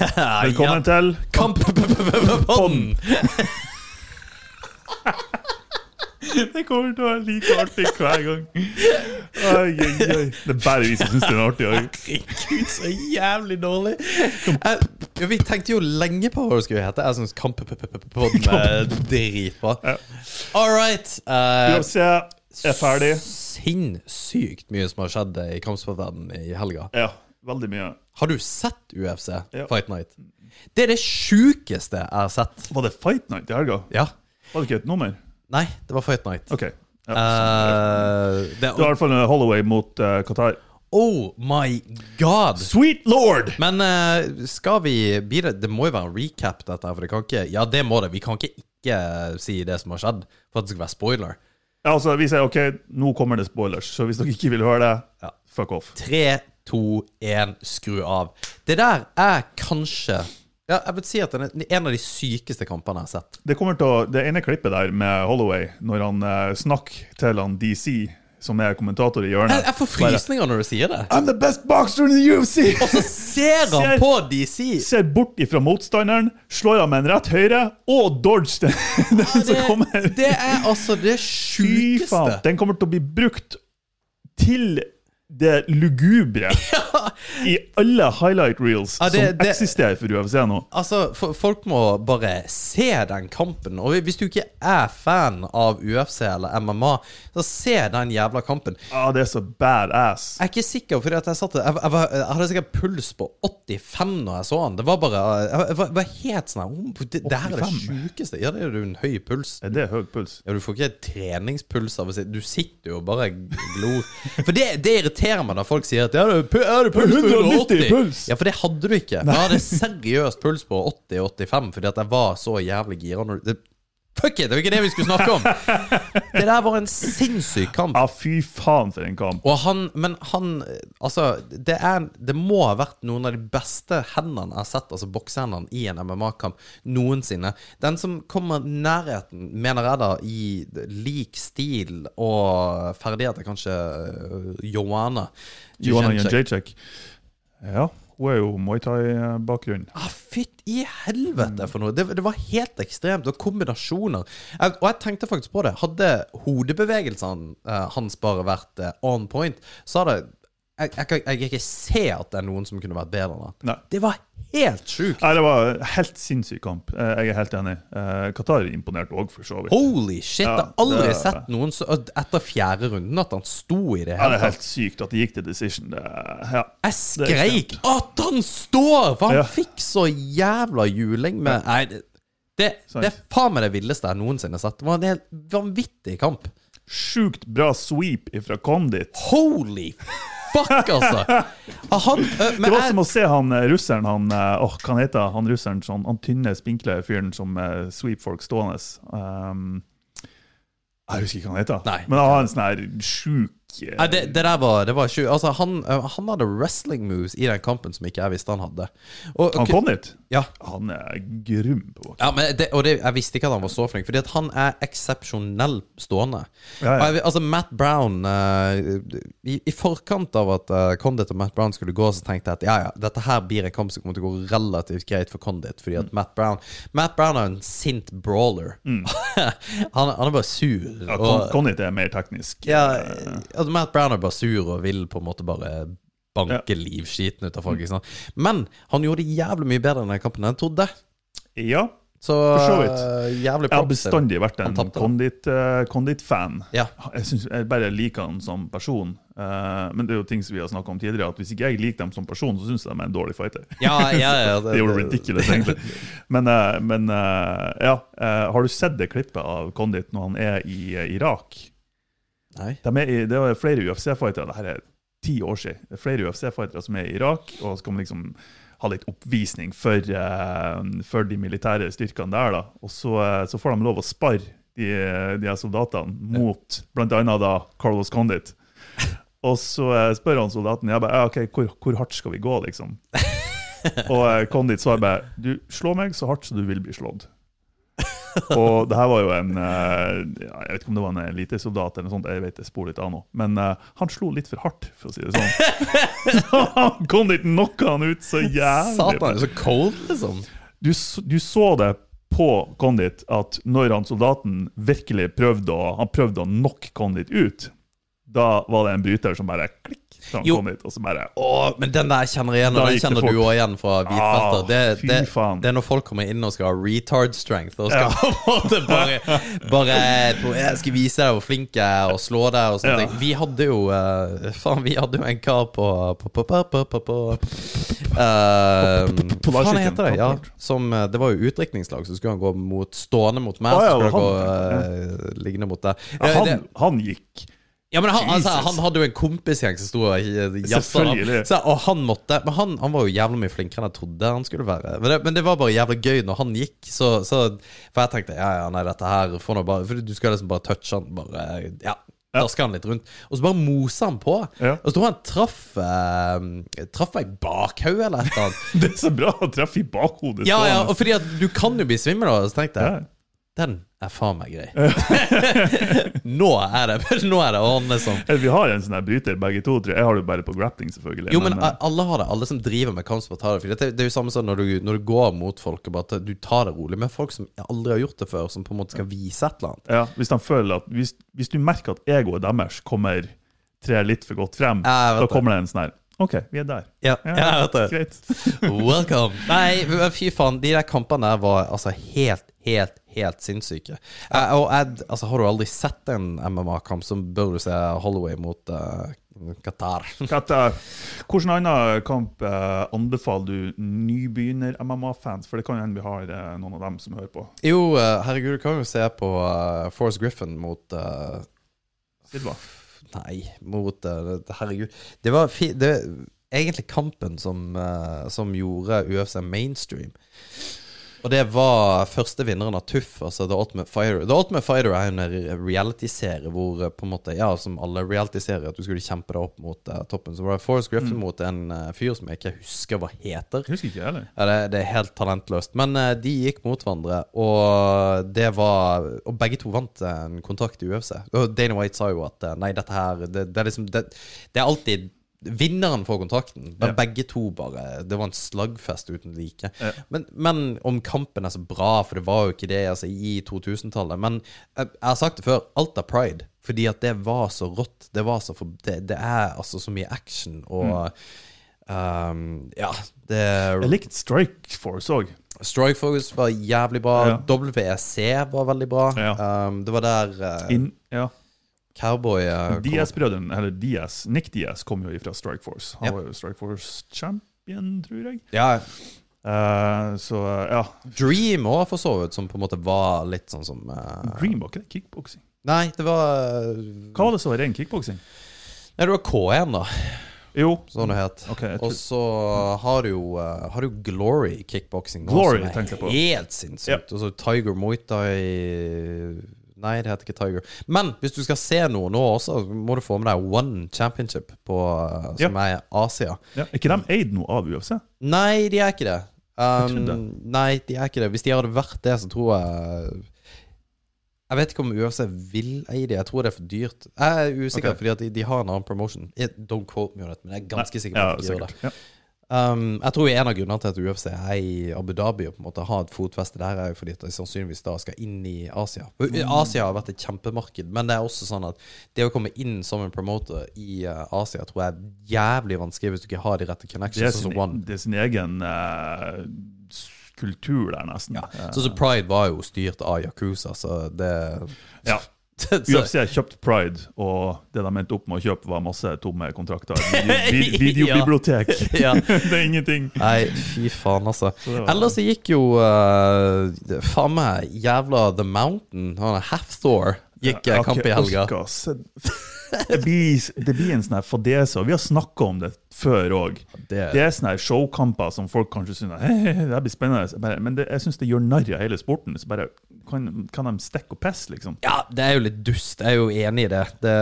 Velkommen til Kamppodden! Det kommer til å være like artig hver gang. Oi, oi, oi. Det er bare vi som syns det er artig. Herregud, så jævlig dårlig. Eh, vi tenkte jo lenge på hva det skulle hete. Jeg syns Kamppodden er dritbra. All right. Uh, er ferdig. sinnssykt mye som har skjedd i kampsportverdenen i helga. Ja, veldig mye. Har du sett UFC Ja. Fight Night? Det er det sjukeste jeg har sett. Var det Fight Night i helga? Ja. Var det ikke et nummer? Nei, det var Fight Night. OK. Ja, uh, det, det var i hvert fall Holloway mot uh, Qatar. oh my god! Sweet lord! Men uh, skal vi bidra? det, må jo være en recap, dette her, for det kan ikke Ja, det må det. Vi kan ikke ikke si det som har skjedd, for at det skal være spoiler. Ja, altså, vi sier OK, nå kommer det spoilers, så hvis dere ikke vil høre det, Ja. fuck off. Tre, to, én, skru av. Det der er kanskje Ja, jeg vil si at det er en av de sykeste kampene jeg har sett. Det kommer til å, det ene klippet der med Holloway, når han eh, snakker til han DC, som er kommentator i Jeg, hjørnet jeg får frysninger når du sier det. I'm the best boxer in the UFC! Og så ser han Ser- på DC! Ser bort ifra motstanderen, slår han med en rett høyre, og dodge den, den som kommer. Det, det er altså det sjukeste. Den kommer til å bli brukt til det lugubre i alle highlight reels Ja, det- som eksisterer for UFC nå. Altså, for, Folk må bare se den kampen. Og hvis du ikke er fan av UFC eller MMA, så se den jævla kampen. Ja, det er så badass. Jeg er ikke sikker, fordi jeg, satte, jeg, jeg, var, jeg hadde sikkert puls på 85 når jeg så den. Det var bare Jeg, var, var helt sånn oh, det, det her er det 85? sjukeste. Ja, det er jo en høy puls. Er det høy puls? Ja, Du får ikke treningspuls av å si Du sitter jo og bare glor. For det, det irriterer meg når folk sier at ja, det er det er puls på 190 180. puls. Ja, for det hadde du ikke. Jeg hadde seriøst puls på 80-85 fordi at jeg var så jævlig gira. det- Fuck it, det var ikke det vi skulle snakke om! Det der var en sinnssyk kamp. Ja, fy faen for en kamp. Og han, men han Altså, det, er, det må ha vært noen av de beste hendene jeg har sett, altså boksehendene, i en MMA-kamp noensinne. Den som kommer nærheten, mener jeg da, i lik stil og ferdigheter, kanskje Joanna. Joanna. Jędrzejczyk. Ja, hun er jo Muay Thai-bakgrunn. Ah, Fytt i helvete for noe! Det, det var helt ekstremt. Og kombinasjoner. Jeg, og jeg tenkte faktisk på det. Hadde hodebevegelsene eh, hans bare vært eh, on point, så hadde jeg, jeg, jeg ikke se at det er noen som kunne vært bedre enn. Nei. Det var helt sjukt! Nei, det var helt sinnssyk kamp. Eh, Jeg er helt enig. Eh, Qatar imponerte òg, for så vidt. Holy shit! Ja, jeg har aldri det- sett noen så, etter fjerde runden at han sto i det Ja, det er helt sykt at det gikk til decision. Det, ja. Jeg skreik at han står! For han Ja. fikk så jævla juling med Nei, det, det, det er faen meg det villeste jeg noensinne har sett. Det var en helt vanvittig kamp. Sjukt bra sweep ifra Condit. Holy fuck, altså! Han, men Det var som å se han eh, russeren, han eh, åh, hva han heter han russeren, sånn, han tynne, spinkle fyren som uh, sweep folk stående. Um, jeg husker ikke hva han heter, Nei. men han har en sånn her sjuk eh, Nei, det, det der var, det var sjukt. Altså, han, han hadde wrestling moves i den kampen som ikke jeg visste han hadde. Og, Han kom Condit, ja, han er grum på bakken. ja, men det, og det, jeg visste ikke at han var så flink, fordi at han er eksepsjonell stående. Ja, ja. Jeg, altså Matt Brown uh, i, I forkant av at uh, Condit og Matt Brown skulle gå, så tenkte jeg at ja, ja, dette her blir en kamp som kommer til å gå relativt greit for Condit. Fordi Mm. at Matt Brown Matt Brown er en sint brawler. han, han er bare sur. Ja, Condit er mer teknisk. ja, altså Matt Brown er bare sur og vil på en måte bare banke livskiten ut av folk. Ikke sant? Men han gjorde det jævlig mye bedre i den kampen enn jeg trodde. Ja, Så, så vidt. eh, jeg har bestandig vært en. Condit, eh, Condit-fan. Ja. Jeg, synes, jeg bare liker han som person. Eh, men det er jo ting som vi har snakka om tidligere, at hvis ikke jeg liker dem som person, så syns jeg de er en dårlig fighter. Ja, ja, ja, Det er jo ridiculous, egentlig. Men, men ja, har du sett det klippet av Condit når han er i Irak? Nei. De er i, det er flere UFC-fightere, det her er ti år siden. Det er flere UFC-fightere som er i Irak, og så kan man liksom ha litt oppvisning for, uh, for de militære styrkene der. da. Og så, uh, så får de lov å sparre de, de her soldatene mot bl.a. Carlos Condit. Og så uh, spør han soldaten jeg bare, ok, hvor, hvor hardt skal vi gå, liksom. Og Condit svarer bare du slår meg så hardt som du vil bli slått. Og det her var jo en eh, Jeg vet ikke om det var en elitesoldat eller noe sånt, jeg vet jeg spor litt av nå. Men eh, han slo litt for hardt, for å si det sånn. han kom dit knocka han ut så jævlig. Satan, så cold, liksom. Du, du så det på Condit at når han soldaten virkelig prøvde å, han prøvde å knocke Condit ut, da var det en bryter som bare klikk han Jo. ut, og så bare Åh, men den der kjenner jeg igjen, og den kjenner du òg igjen fra hvitfelter. Ah, Det, det, det er når folk kommer inn og skal ha retard strength, og skal en måte bare, bare Jeg skal vise deg hvor flink jeg er, og slå deg og sånne Ja. ting. Vi hadde jo uh, Faen, vi hadde jo en kar på på, på, på, på, på, Hva faen heter det? Ja, som, eh, det var jo utdrikningslag, så skulle han gå mot stående mot meg. Å, ja, så skulle han gå uh, liggende mot deg. ja, Ja, han, han gikk ja, men han, altså, han hadde jo en kompisgjeng som sto og jazza. Så, og han måtte Men han, han var jo jævla mye flinkere enn jeg trodde han skulle være. Men det, men det var bare jævla gøy når han gikk. Så, så For jeg tenkte ja, ja, nei, dette her får nå bare For du skal liksom bare touche han. Bare Ja. Daske han litt rundt. Og så bare mosa han på. Ja. Og så tror jeg han traff eh, Traff meg i bakhodet eller et eller annet. Det er så bra å treffe i bakhodet. Ja, ja, og fordi at du kan jo bli svimmel, da. Så tenkte jeg Ja. Den er faen meg grei. nå er det Nå er det ordentlig sånn. Vi har en sånn her bryter, begge to. Jeg har det bare på grappling, selvfølgelig. Jo, men men alle har det. Alle som driver med kampsport har det. Det, det er jo samme sånn når du, når du går mot folk bare du tar det rolig. med folk som aldri har gjort det før, som på en måte skal vise et eller annet. ja, hvis, at, hvis, hvis du merker at egoet deres kommer trer litt for godt frem, Ja, da kommer det en sånn her OK, vi er der. Ja, jeg vet det. Greit. Welcome. Nei, fy faen. De der kampene der var altså helt, helt, helt sinnssyke. Eh, og Ed, altså, har du aldri sett en MMA-kamp, så bør du se Holloway mot uh, Qatar. Qatar. hvilken annen kamp uh, anbefaler du nybegynner-MMA-fans? For det kan hende vi har uh, noen av dem som hører på. Jo, herregud, du kan jo se på Forrest Griffin mot Silva. Nei, mot Herregud. Det var fi, det, egentlig kampen som, som gjorde UFC mainstream. Og det var første vinneren av TUFF, altså The Ultimate Fighter. The Ultimate Fighter er jo en re- reality-serie hvor eh, på en måte Ja, som alle reality-serier, at du skulle kjempe deg opp mot uh, toppen. Så var det Forrest Griffin mot en uh, fyr som jeg ikke husker hva heter. Jeg husker ikke, heller. Ja, det, det er helt talentløst. Men uh, de gikk mot hverandre, og det var Og begge to vant en kontrakt i UFC. Og Dana White sa jo at nei, dette her Det, det er liksom det, det er alltid Vinneren får kontrakten. Men Ja. begge to bare Det var en slagfest uten like. Ja. Men, men om kampen er så bra, for det var jo ikke det altså, i 2000-tallet. Men jeg, jeg har sagt det før, alt er pride. Fordi at det var så rått. Det var så for, det, det er altså så mye action og um, Ja, det Jeg likte Strike Force òg. Strike Force var jævlig bra. Ja. WEC var veldig bra. Um, det var der uh, Ja. Cowboy uh, Diaz-brødrene, eller Diaz, Nick Diaz kom jo fra Strike Force. Han Ja. var jo Strike Force champion, tror jeg. Ja, Uh, så ja. Dream òg, for så vidt, som på en måte var litt sånn som uh, Dream var ikke det kickboksing. Nei, det var uh, Hva var det som var ren kickboksing? Nei, det var K1, da, Jo, sånn det het. Okay, Og så har du jo Har du Glory kickboksing som er helt sinnssykt. Og så Tiger Muay Thai Nei, det heter ikke Tiger. Men hvis du skal se noe nå også, må du få med deg One Championship, på, uh, som er i Asia. ja, Er ikke de eid noe av UFC? Nei, de er ikke det. Um, nei, de er ikke det. Hvis de hadde vært det, så tror jeg Jeg vet ikke om UFC vil eie det. Jeg tror det er for dyrt. Jeg er usikker, okay. fordi de, de har en annen promotion. Don't quote me on it, men jeg er ganske Nei, sikker på ja, at de gjør det. Ja. Um, jeg tror en av grunnene til at UFC er i Abu Dhabi og på en måte har et fotfeste der, er jo fordi at de sannsynligvis da skal inn i Asia. Mm. Asia har vært et kjempemarked, men det er også sånn at det å komme inn som en promoter i uh, Asia tror jeg er jævlig vanskelig hvis du ikke har de rette Det, er connections. sin, One. det er sin egen uh, kultur der, nesten. Ja. Eh, Sånn som Pride var jo styrt av Yakuza, så det ja. UFC kjøpte Pride, og det de endte opp med å kjøpe, var masse tomme kontrakter. Video, vid, videobibliotek. Ja. det er ingenting. Nei, fy faen, altså. Ellers så gikk jo uh, Faen meg jævla The Mountain, han Half-Thor, gikk ja, uh, kamp i helga. Det blir, det blir en sånn fadese, og vi har snakka om det før òg. Det, Det er sånne showkamper som folk kanskje syns hey, det blir spennende, men det, jeg syns det gjør narr av hele sporten. Så bare, kan, kan de stikke og pisse, liksom? Ja, det er jo litt dust. Jeg er jo enig i det. det,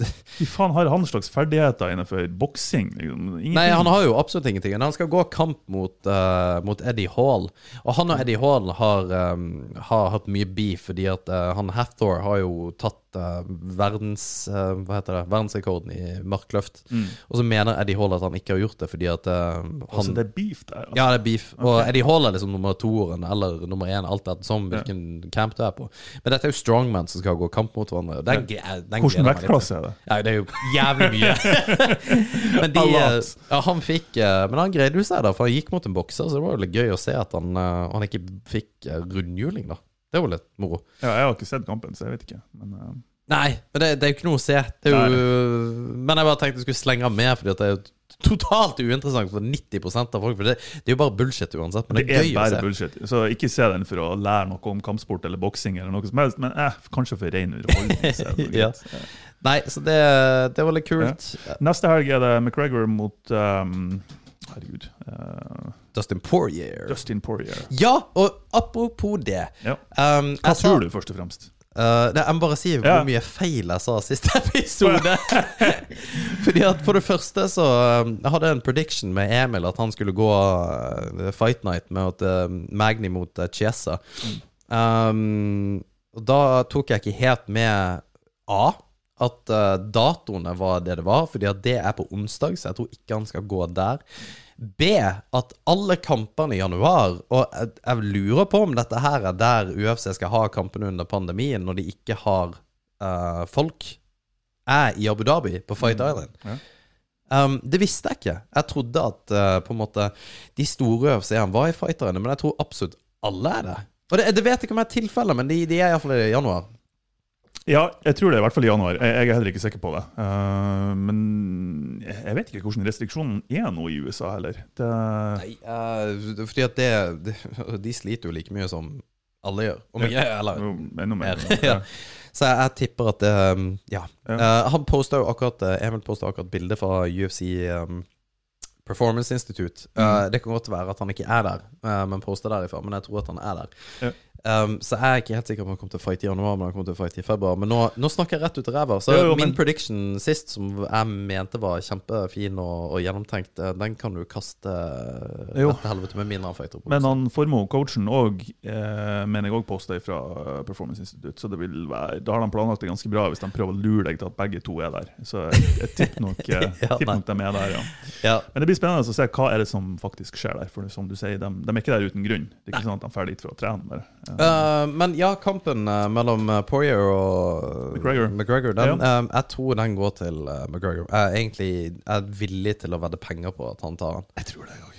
det Fy faen, har han slags ferdigheter innenfor boksing? Liksom? Nei, han har jo absolutt ingenting. Han skal gå kamp mot, uh, mot Eddie Hall. Og han og Eddie Hall har, um, har hatt mye beef, fordi at uh, han Hathor har jo tatt eh, verdens uh, det? verdensrekorden i markløft. Og så mener Eddie Hall at han ikke har gjort det fordi at eh, han Altså, det er beef der. Altså. Ja, det er beef. Og Eddie Hall er liksom nummer toeren eller nummer én, alt etter som hvilken camp du er på. Men dette er jo strongman som skal gå kamp mot hverandre. Den, den den meg litt til. vektklasse er det? Ja, det er jo jævlig mye. men de, eh, ja, han fikk eh, Men han greide jo seg, da, for han gikk mot en bokser, så det var jo litt gøy å se at han, eh, han ikke fikk eh, rundhjuling, da. Det var litt moro. Ja, jeg har ikke sett kampen, så jeg vet ikke. Men uh... Nei, men det, det er jo ikke noe å se. Det er jo, men jeg bare tenkte jeg skulle slenge med, fordi det er jo totalt uinteressant for 90% av folk. For det, det er jo bare bullshit uansett, men det, det er er gøy å bare bullshit. Så ikke se den for å lære noe om kampsport eller boksing, eller noe som helst, men eh, kanskje for ren underholdning. er det Ja. Nei, så det, det var litt kult. Neste helg er det McGregor mot um, Herregud. eh, Dustin Poirier. Dustin Poirier. Ja, og apropos det Ja. um, Hva tror sa- du, først og fremst? Uh, det, jeg må bare si hvor Ja. mye feil jeg sa siste episode. Fordi at For det første så um, Jeg hadde en prediction med Emil at han skulle gå uh, Fight Night med uh, Magni mot uh, Chiesa. Um, og da tok jeg ikke helt med A. At uh, datoene var det det var, fordi at det er på onsdag, så jeg tror ikke han skal gå der. B. At alle kampene i januar Og jeg, jeg lurer på om dette her er der UFC skal ha kampene under pandemien, når de ikke har uh, folk, er i Abu Dhabi, på Fight Island. ja. Um, det visste jeg ikke. Jeg trodde at uh, på en måte de store UFC-ene var i Fight Island, men jeg tror absolutt alle er det. Og det, det vet jeg ikke om er tilfellet, men de, de er iallfall i januar. Ja, jeg tror det er i hvert fall i januar. Jeg, jeg er heller ikke sikker på det. Uh, men jeg vet ikke hvordan restriksjonen er nå i USA heller. Det, Nei, uh, fordi at det, det De sliter jo like mye som alle gjør. Om ikke, eller jo, ennå mer. ja. Så jeg, jeg tipper at det um, Ja. Ja. Eh, han posta jo akkurat eh, Emil posta akkurat bilde fra UFC um, Performance Institute. Mm. det kan godt være at han ikke er der, eh, men posta derifra. Men jeg tror at han er der. Ja. Um, så jeg er ikke helt sikker på om han kommer til å fighte i januar, men han kommer til å fighte i februar. Men nå, nå snakker jeg rett ut i ræva. Så Jo, jo, min men- prediction sist, som jeg mente var kjempefin og, og gjennomtenkt, eh, den kan du kaste Jo. rett til helvete med mindre han fighter. på Men han Formoe, coachen, og, eh, mener jeg òg posta fra Performance Institute, så det vil være, da har de planlagt det ganske bra hvis de prøver å lure deg til at begge to er der. Så jeg, jeg tipper nok, eh, Ja, tipper nok de er der, ja. Ja. Men det blir spennende å se hva er det som faktisk skjer der. For som du sier, de, de er ikke der uten grunn. Det er ikke sånn at de er dit for å trene. bare. Eh, men ja, kampen uh, mellom eh, Poirier og McGregor. den, eh, jeg tror den går til uh, McGregor. Jeg er egentlig er villig til å vedde penger på at han tar den. jeg tror det òg.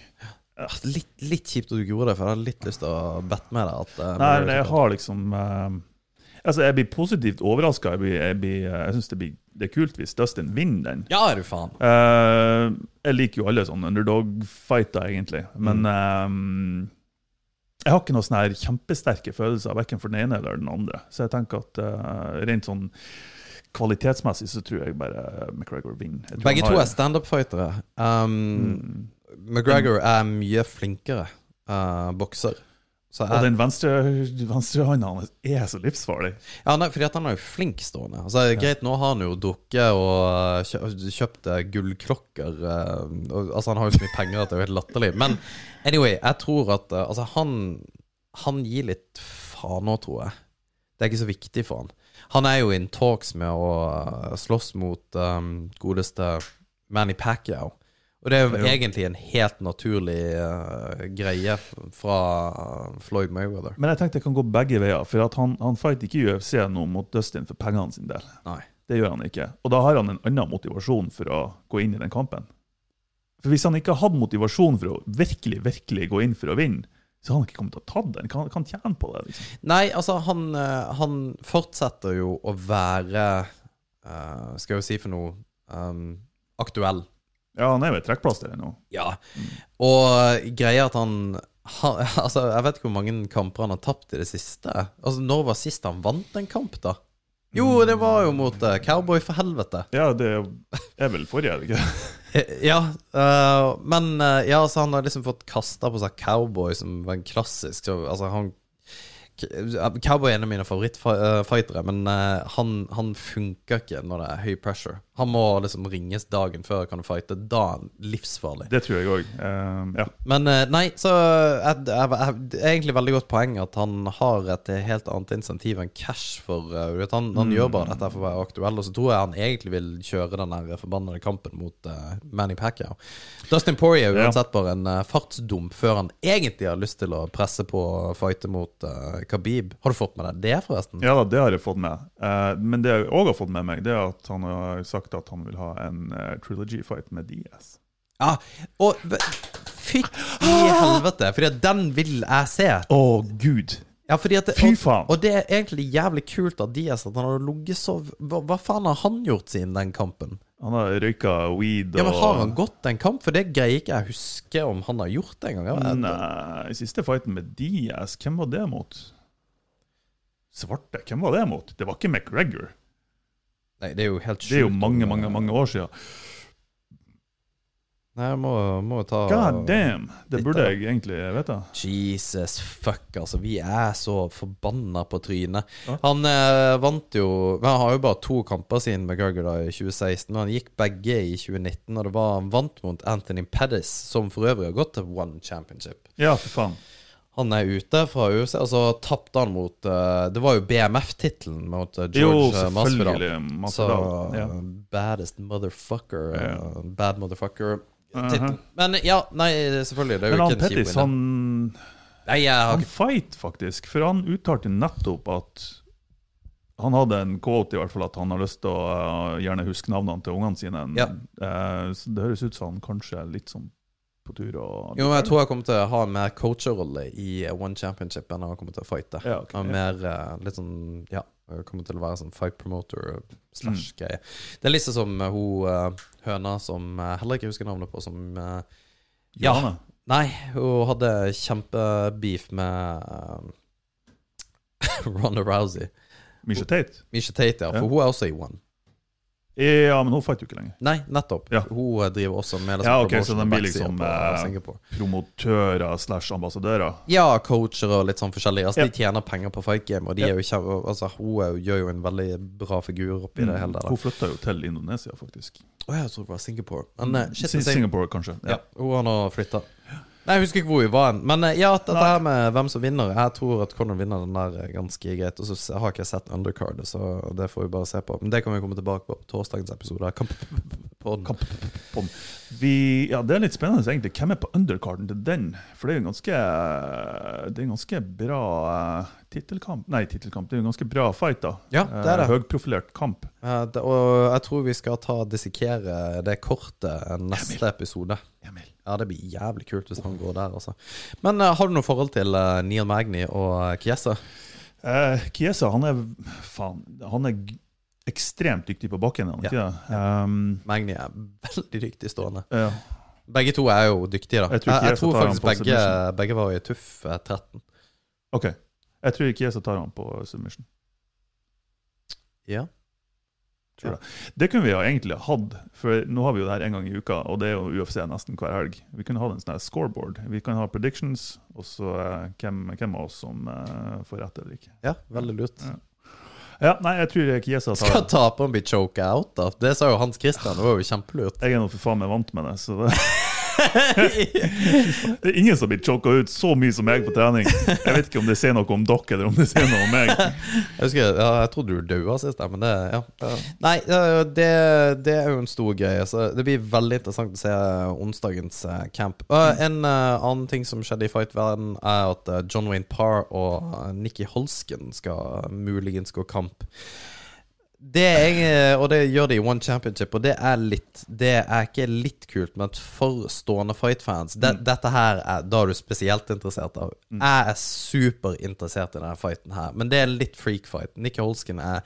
Ah, Litt, litt kjipt at du gjorde det, for jeg hadde litt lyst til å bette med deg. At, Nei, McGregor jeg har liksom Altså, jeg blir positivt overraska. Jeg, jeg, jeg syns det, det er kult hvis Dustin vinner den. Ja, er du faen. Uh, jeg liker jo alle sånne underdog-fighter, egentlig. Men Mm. eh, jeg har ikke noen sånne kjempesterke følelser, verken for den ene eller den andre. Så jeg tenker at uh, rent sånn kvalitetsmessig så tror jeg bare McGregor vinner. Begge to er standup-fightere. Um, Mm. McGregor er mye flinkere uh, bokser. Så Og den den venstre venstrehånda hans er så livsfarlig. ja, nei, fordi at han er jo flink stående. Altså, Greit, nå har han jo dukke og uh, kjøpt uh, gullklokker. uh, altså, han har jo så mye penger at det er jo helt latterlig. Men anyway, jeg tror at Altså, han Han gir litt faen nå, tror jeg. Det er ikke så viktig for han. Han er jo in talks med å slåss mot um, godeste Manny Pacquiao. Og det er jo egentlig en helt naturlig uh, greie fra Floyd Mayweather. Men jeg tenkte jeg kan gå begge veier. For han, han fighter ikke i UFC nå mot Dustin for pengene sin del. Nei. Det gjør han ikke. Og da har han en annen motivasjon for å gå inn i den kampen. For Hvis han ikke hadde motivasjon for å virkelig virkelig gå inn for å vinne, så han ikke kommet til å ta den. Kan han tjene på det. liksom. Nei, altså, han, uh, han fortsetter jo å være uh, Skal jo si for noe um, aktuell. Ja, han er jo et trekkplaster ennå. Ja. Og greia at han han, altså, Jeg vet ikke hvor mange kamper han har tapt i det siste. Altså, Når var sist han vant en kamp, da? Jo, det var jo mot uh, Cowboy, for helvete. Ja, det er vel forrige, er det ikke? Eh, Ja, uh, men uh, ja, altså, han har liksom fått kasta på seg cowboy som var en klassisk så, Altså, han Cowboy er en av mine favorittfightere, men han, han funker ikke når det er høy pressure. Han må liksom ringes dagen før kan du fighte. Da er han livsfarlig. Det tror jeg òg. ja. Men eh, nei, så jeg, det er egentlig veldig godt poeng at han har et helt annet insentiv enn cash for uh, Han, han gjør bare dette for å være aktuell, og så tror jeg han egentlig vil kjøre den der forbannede kampen mot uh, Manny Pacquiao. Dustin Poirier er uansett bare en uh, fartsdump før han egentlig har lyst til å presse på å fighte mot uh, Khabib. Har du fått med deg det, forresten? Ja, det har jeg fått med. men det jeg òg har fått med meg, det er at han har sagt sagt at han vil ha en uh, trilogy fight med Diaz. Ja, og fytti helvete, for den vil jeg se. Å, oh, gud. Ja, det, Fy faen. Og, og, det er egentlig jævlig kult av Diaz at han har ligget så hva, hva, faen har han gjort siden den kampen? Han har røyka weed og Ja, men Har han gått en kamp? For det greier ikke jeg huske om han har gjort det en gang. Nei, siste fighten med Diaz, hvem var det mot? Svarte, hvem var det mot? Det var ikke McGregor. Nei, det er jo helt sjukt. Det er jo mange, mange mange år siden. Nei, jeg må, må ta God damn! Det burde jeg egentlig vite. Jesus fuck, altså. Vi er så forbanna på trynet. Ja. Han eh, vant jo Han har jo bare to kamper siden McGregor da i 2016, men han gikk begge i 2019, og det var han vant mot Anthony Pettis, som for øvrig har gått til One Championship. Ja, for faen han er ute fra UFC, og så tapte han mot uh, Det var jo BMF-tittelen mot uh, George jo, Masvidal. Så ja. baddest motherfucker. Ja. Uh, bad motherfucker. Uh -huh. Men ja, nei, selvfølgelig. Det er Men jo ikke en Pettis, han nei, Han fight, faktisk. For han uttalte nettopp at han hadde en quote i hvert fall at han har lyst til å gjerne huske navnene til ungene sine. Ja. så det høres ut som han kanskje er litt sånn på tur. Jo, jeg tror jeg kommer til å ha en mer coacherrolle i One Championship enn jeg kommer til å fighte. Ja, okay, mer ja. litt sånn Ja, jeg kommer til å være sånn fight promoter slash mm. Det er litt som uh, hun høna som jeg heller ikke husker navnet på, som Ja. Nei, hun hadde kjempebeef med Ronda Rousey. Misha Tate? Misha Tate, ja. For ja. hun er også i One. Ja, men hun fighter jo ikke lenger. Nei, nettopp. Ja. Hun eh, driver også med Ja, ok, Så de blir liksom eh, promotører slash ambassadører? Ja, coacher og litt sånn forskjellig. Altså, ja. De tjener penger på fight game, og de ja. er jo kjære, altså, hun er, gjør jo en veldig bra figur oppi mm. det hele. Der. Hun flytta jo til Indonesia, faktisk. Å, jeg tror det var Singapore. Men, uh, shit, Singapore, kanskje. Ja. Hun har nå flytta. Nei, Jeg husker ikke hvor vi var hen. Men eh, ja, dette her med hvem som vinner Jeg tror at Conor vinner den der eh, ganske greit. Og så har ikke jeg sett undercardet, så det får vi bare se på. Men det kan vi komme tilbake på torsdagens episode. Kamp Kamp vi, ja, det er litt spennende egentlig. Hvem er på undercarden til den? For det er jo en ganske Det er en ganske bra tittelkamp Nei, tittelkamp. Det er jo en ganske bra fight, da. Ja, det er det. Høgprofilert kamp. Ja, det, og jeg tror vi skal ta dissekere det kortet neste episode. Jamil. Ja, det blir jævlig kult hvis han går der, altså. Men uh, har du noe forhold til uh, Neil Magny og Kiesa? Uh, Kiesa, han er Faen, han er ekstremt dyktig på bakken, han det? Um, Magny er veldig dyktig stående. Ja. Begge to er jo dyktige, da. Jeg tror, jeg, jeg tror faktisk begge, begge, var i Tuff 13. OK. Jeg tror Kiesa tar han på submission. Ja tror jeg. Det kunne vi ha egentlig hatt, for nå har vi jo det her en gang i uka, og det er jo UFC nesten hver helg. Vi kunne hatt en sånn scoreboard. Vi kan ha predictions, og så uh, hvem, hvem, av oss som uh, får rett eller ikke. Ja, veldig lurt. Ja. Ja, nei, jeg tror Kiesa tar Skal taperen bli choka out, da? Det sa jo Hans Christian. Det var jo kjempelurt. Jeg er nå for faen meg vant med det, så det det er ingen som blir choka ut så mye som meg på trening. Jeg vet ikke om det sier noe om dere eller om det sier noe om meg. Jeg husker, ja, jeg trodde du daua sist, men det ja. Nei, det, det, er jo en stor greie. Så det blir veldig interessant å se onsdagens eh, camp. En uh, annen ting som skjedde i fight-verden, er at John Wayne Parr og Nikki Holsken skal muligens gå kamp. Det jeg, og det gjør de i One Championship, og det er litt Det er ikke litt kult, men for stående fight-fans det, mm. Dette her er Da er du spesielt interessert av. Mm. Jeg er superinteressert i denne fighten her, men det er litt freak-fight. Nicky Holsken er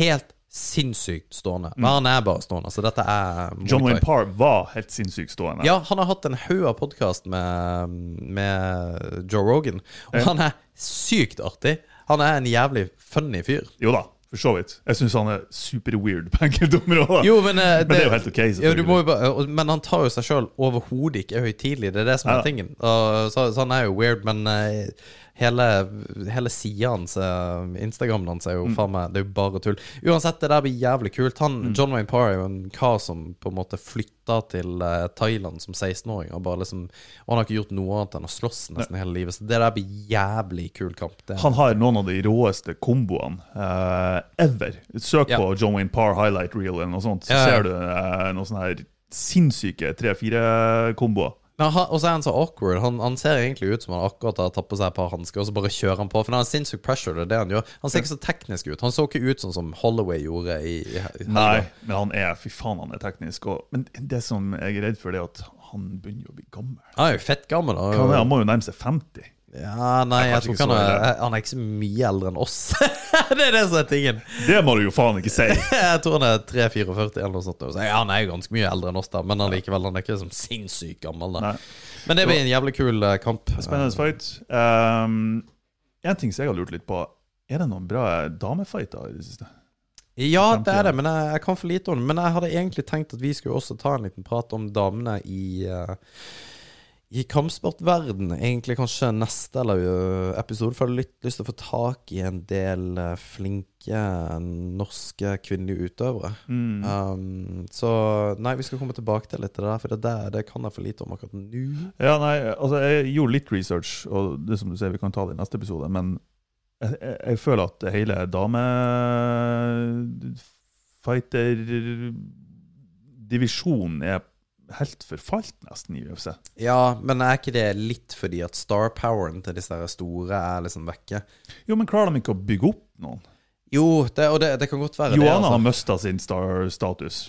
helt sinnssykt stående. Men mm. han er bare stående, så dette er John Wayne Parr var helt sinnssykt stående. Ja, han har hatt en haug av podkast med, med Joe Rogan, og han er sykt artig. Han er en jævlig funny fyr. Jo da for så vidt. Jeg syns han er super-weird på enkelte områder. Jo, men, uh, men, det, er jo helt ok. Jo, bare, men han tar jo seg sjøl overhodet ikke høytidelig. Det er det som er ja. tingen. Og, så, så, han er jo weird, men uh, hele, hele sida hans, eh, Instagramen hans, er jo mm. faen meg Det er jo bare tull. Uansett, det der blir jævlig kult. Han, mm. John Wayne Parr er jo en kar som på en måte flytta til eh, Thailand som 16-åring. Og liksom Og han har ikke gjort noe annet enn å slåss nesten hele livet. Så det der blir jævlig kul kamp. Det. han har noen av de råeste komboene uh, ever. Søk ja. på John Wayne Parr highlight reel eller noe sånt, så ja, ser du uh, noe sånn her sinnssyke 3-4-komboer og så er han så awkward. Han, han ser egentlig ut som han akkurat har tatt på seg et par hansker, og så bare kjører han på. For han har sinnssyk pressure, det er det han gjør. Han ser ikke så teknisk ut. Han så ikke ut sånn som Holloway gjorde i, i i Nei, men han er Fy faen, han er teknisk. Og, men det som jeg er redd for, det er at han begynner å bli gammel. Han er jo fett gammel. Hva er Han må jo nærme seg 50. ja, nei, jeg tror ikke han er. Han er ikke så mye eldre enn oss. det er det som er tingen. Det må du jo faen ikke si! Jeg tror han er 3-44 eller noe sånt. Så, ja, han er jo ganske mye eldre enn oss, da, men allikevel, han er ikke sånn sinnssykt gammel. da Nei. Men det blir en jævlig kul eh, kamp. Spennende fight. Um, en ting som jeg har lurt litt på, er det noen bra damefighter i det siste? Ja, det er det, men jeg, jeg kan for lite om det. Men jeg hadde egentlig tenkt at vi skulle også ta en liten prat om damene i uh, i kampsportverden, egentlig kanskje neste episode, for jeg har litt lyst til å få tak i en del flinke norske kvinnelige utøvere. Mm. Um, så nei, vi skal komme tilbake til litt til det der, for det, der, det kan jeg for lite om akkurat nå. Ja, nei, altså Jeg gjorde litt research, og det som du sier, vi kan ta det i neste episode. Men jeg, jeg, jeg føler at hele damefighter-divisjonen er helt forfalt, nesten, i UFC. Ja, men er ikke det litt fordi at star poweren til disse store er liksom vekke? Jo, men klarer de ikke å bygge opp noen? Jo, det, og det, det kan godt være det. Johanna altså. har mista sin star-status,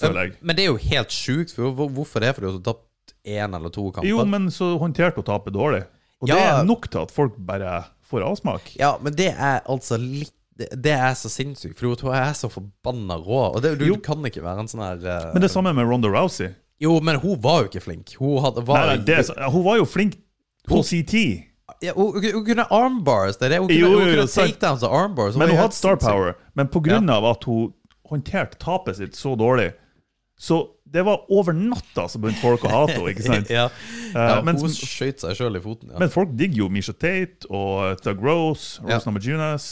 føler jeg. Men det er jo helt sjukt. For hvor- hvorfor det? Fordi hun har tapt én eller to kamper? Jo, men så håndterte hun tapet dårlig. Og det er nok til at folk bare får avsmak. Ja, men det er altså litt Det, det er så sinnssykt, for hun er så forbanna rå. Og det, du, du kan ikke være en sånn her uh, Men det samme med Ronda Rousey. Jo, men hun var jo ikke flink. Hun hadde, var, Nei, det, hun var jo flink på sin tid. ja, hun, hun, kunne armbars. Det er det. Hun kunne, Jo, jo, hun kunne takedowns og armbars. Men hun hadde star power. Men pga. at hun håndterte tapet sitt så dårlig, så det var over natta så begynte folk å hate henne. ikke sant? ja. ja, Eh, men, hun skjøt seg sjøl i foten. Ja. men folk digger jo Misha Tate og Doug Rose, Ja. Rose Namajunas.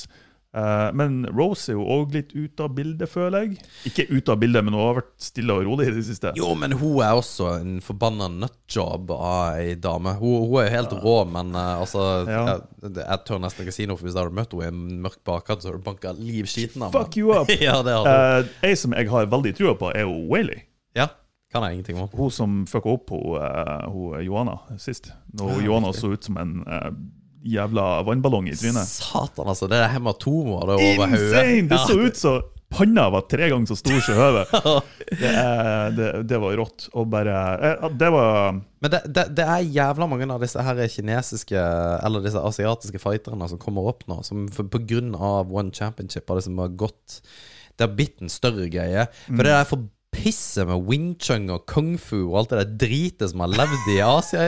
Eh, men Rose er jo òg litt ute av bildet, føler jeg. Ikke ute av bildet, men hun har vært stille og rolig i det siste. Jo, men hun er også en forbanna nutjob av ei dame. Hun, hun er jo helt rå, men uh, altså Ja. jeg, jeg tør nesten ikke si noe, for hvis jeg hadde møtt henne i en mørk bakgate, så hadde du banka livskiten av Fuck you up! ja, det hun. Eh, Ei som jeg har veldig trua på, er jo Whaley. Ja, kan jeg ingenting om. Hun som fucka opp på, uh, hun Johanna sist. Når Ja, Johanna så ut som en jævla vannballong i trynet. Satan, altså. Det er hematomer det over hodet. Insane! Det så ut som panna var tre ganger så stor som hodet. Det, det, det var rått. Og bare eh, Det var Men det, det, er jævla mange av disse her kinesiske Eller disse asiatiske fighterne som kommer opp nå, som pga. på grunn av One Championship har liksom har gått Det har blitt en større greie. For det der pisset med wing chun og kung fu og alt det der dritet som har levd i Asia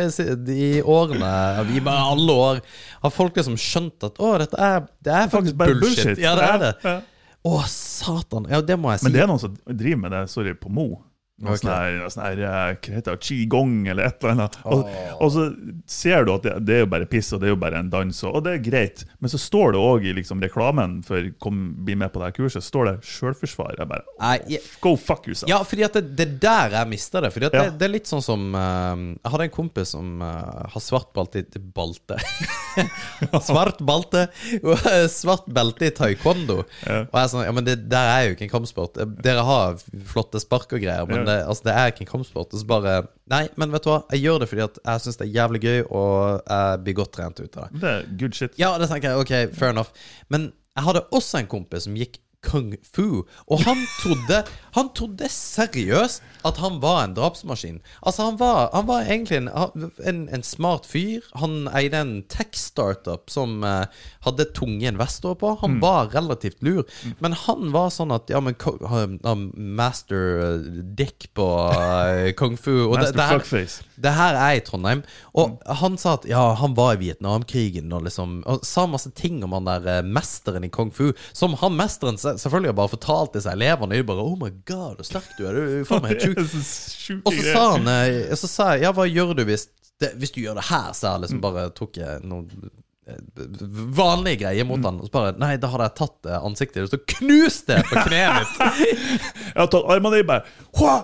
i, årene, i bare alle år, har folk liksom skjønt at å, dette er, det er faktisk bare bullshit. Ja, det er det. Å, satan. Ja, det må jeg si. Men det er noen som driver med det, sorry, på Mo. Noe Ok. sånn her, sånn eh, hva heter det, qigong eller et eller annet. Og, og så ser du at det, det er jo bare piss, og det er jo bare en dans, og, og det er greit. Men så står det òg i liksom reklamen for kom, bli med på det her kurset, står det 'sjølforsvar'. Jeg bare Nei, jeg- Go fuck yourself. Ja, fordi at det, det er der jeg mista det. Fordi at Ja. det, det er litt sånn som uh, Jeg hadde en kompis som uh, har svart balte i balte. svart balte svart belte i taekwondo. Ja. Og jeg er sånn Ja, men det der er jo ikke en kampsport. Dere har flotte spark og greier, men Ja. Det, altså, det er ikke en kampsport. Så bare Nei, men vet du hva, jeg gjør det fordi at jeg syns det er jævlig gøy, og jeg blir godt trent ut av det. Det er good shit. Ja, det tenker jeg. Ok, fair enough. Men jeg hadde også en kompis som gikk kung fu, og han trodde Han trodde seriøst at han var en drapsmaskin. Altså, han var, han var egentlig en, en, en smart fyr. Han eide en tech-startup som uh, hadde tunge investorer på. Mm. Han var relativt lur. Men han var sånn at Ja, men Master eh, Dick på uh, kung fu. Og det, Master det her, fuckface. det her er i Trondheim. Og han sa at ja, han var i Vietnamkrigen og liksom Og sa masse ting om han der uh, mesteren i kung fu. Som han mesteren selvfølgelig bare fortalt til seg elevene. Og de bare Oh my god, så sterk du er. Du er faen meg helt sjuk. Og så sa han og Så sa jeg ja, hva gjør du hvis det, Hvis du gjør det her, så jeg liksom bare tok jeg noen vanlige greier mot han, og så bare Nei, da hadde jeg tatt eh, ansiktet ditt og knust det på kneet mitt. Jeg har tatt armene dine, bare Hua!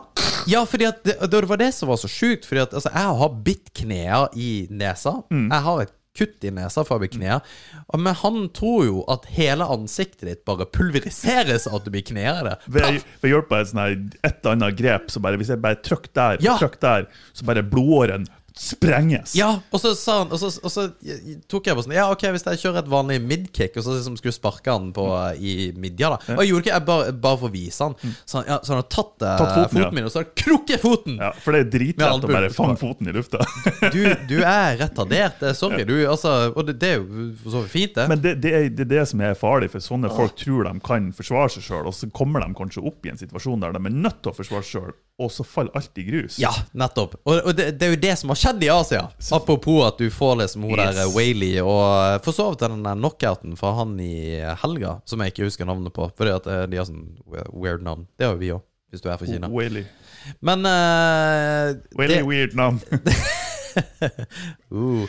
Ja, fordi at det, det var det som var så sjukt. Fordi at altså, jeg har bitt knærne i nesa. Jeg har et kutt i nesa for å bli knea. Men han tror jo at hele ansiktet ditt bare pulveriseres av at du blir knea i det. Ved, ved hjelp av et eller annet grep, så bare hvis jeg bare trykker der, Ja. trykker der, så bare blodåren sprenges. Ja, og så sa han Og så, og så tok jeg på sånn Ja, ok, hvis jeg kjører et vanlig midkick, og så liksom skulle sparke han på i midja, da. Og jeg gjorde ikke jeg bare, bare for å vise han. Så han, ja, så han har tatt, eh, Tatt foten, foten, ja. min, og så har han krukket foten! Ja, for det er dritlett å bare fange foten i lufta. Du, du er retardert. Sorry. Du, altså, og det, det er jo for så vidt fint, det. Men det, det, er, det er det som er farlig, for sånne folk tror de kan forsvare seg sjøl, og så kommer de kanskje opp i en situasjon der de er nødt til å forsvare seg sjøl, og så faller alt i grus. Ja, nettopp. Og, og det, det er jo det som har skjedd i Asia. Apropos at du får liksom hun der Waley, Whaley, og får for så vidt den der knockouten fra han i helga, som jeg ikke husker navnet på, fordi at eh, de har sånn weird navn. Det har jo vi òg, hvis du er fra Kina. Whaley. Men uh, Whaley det, weird navn. uh,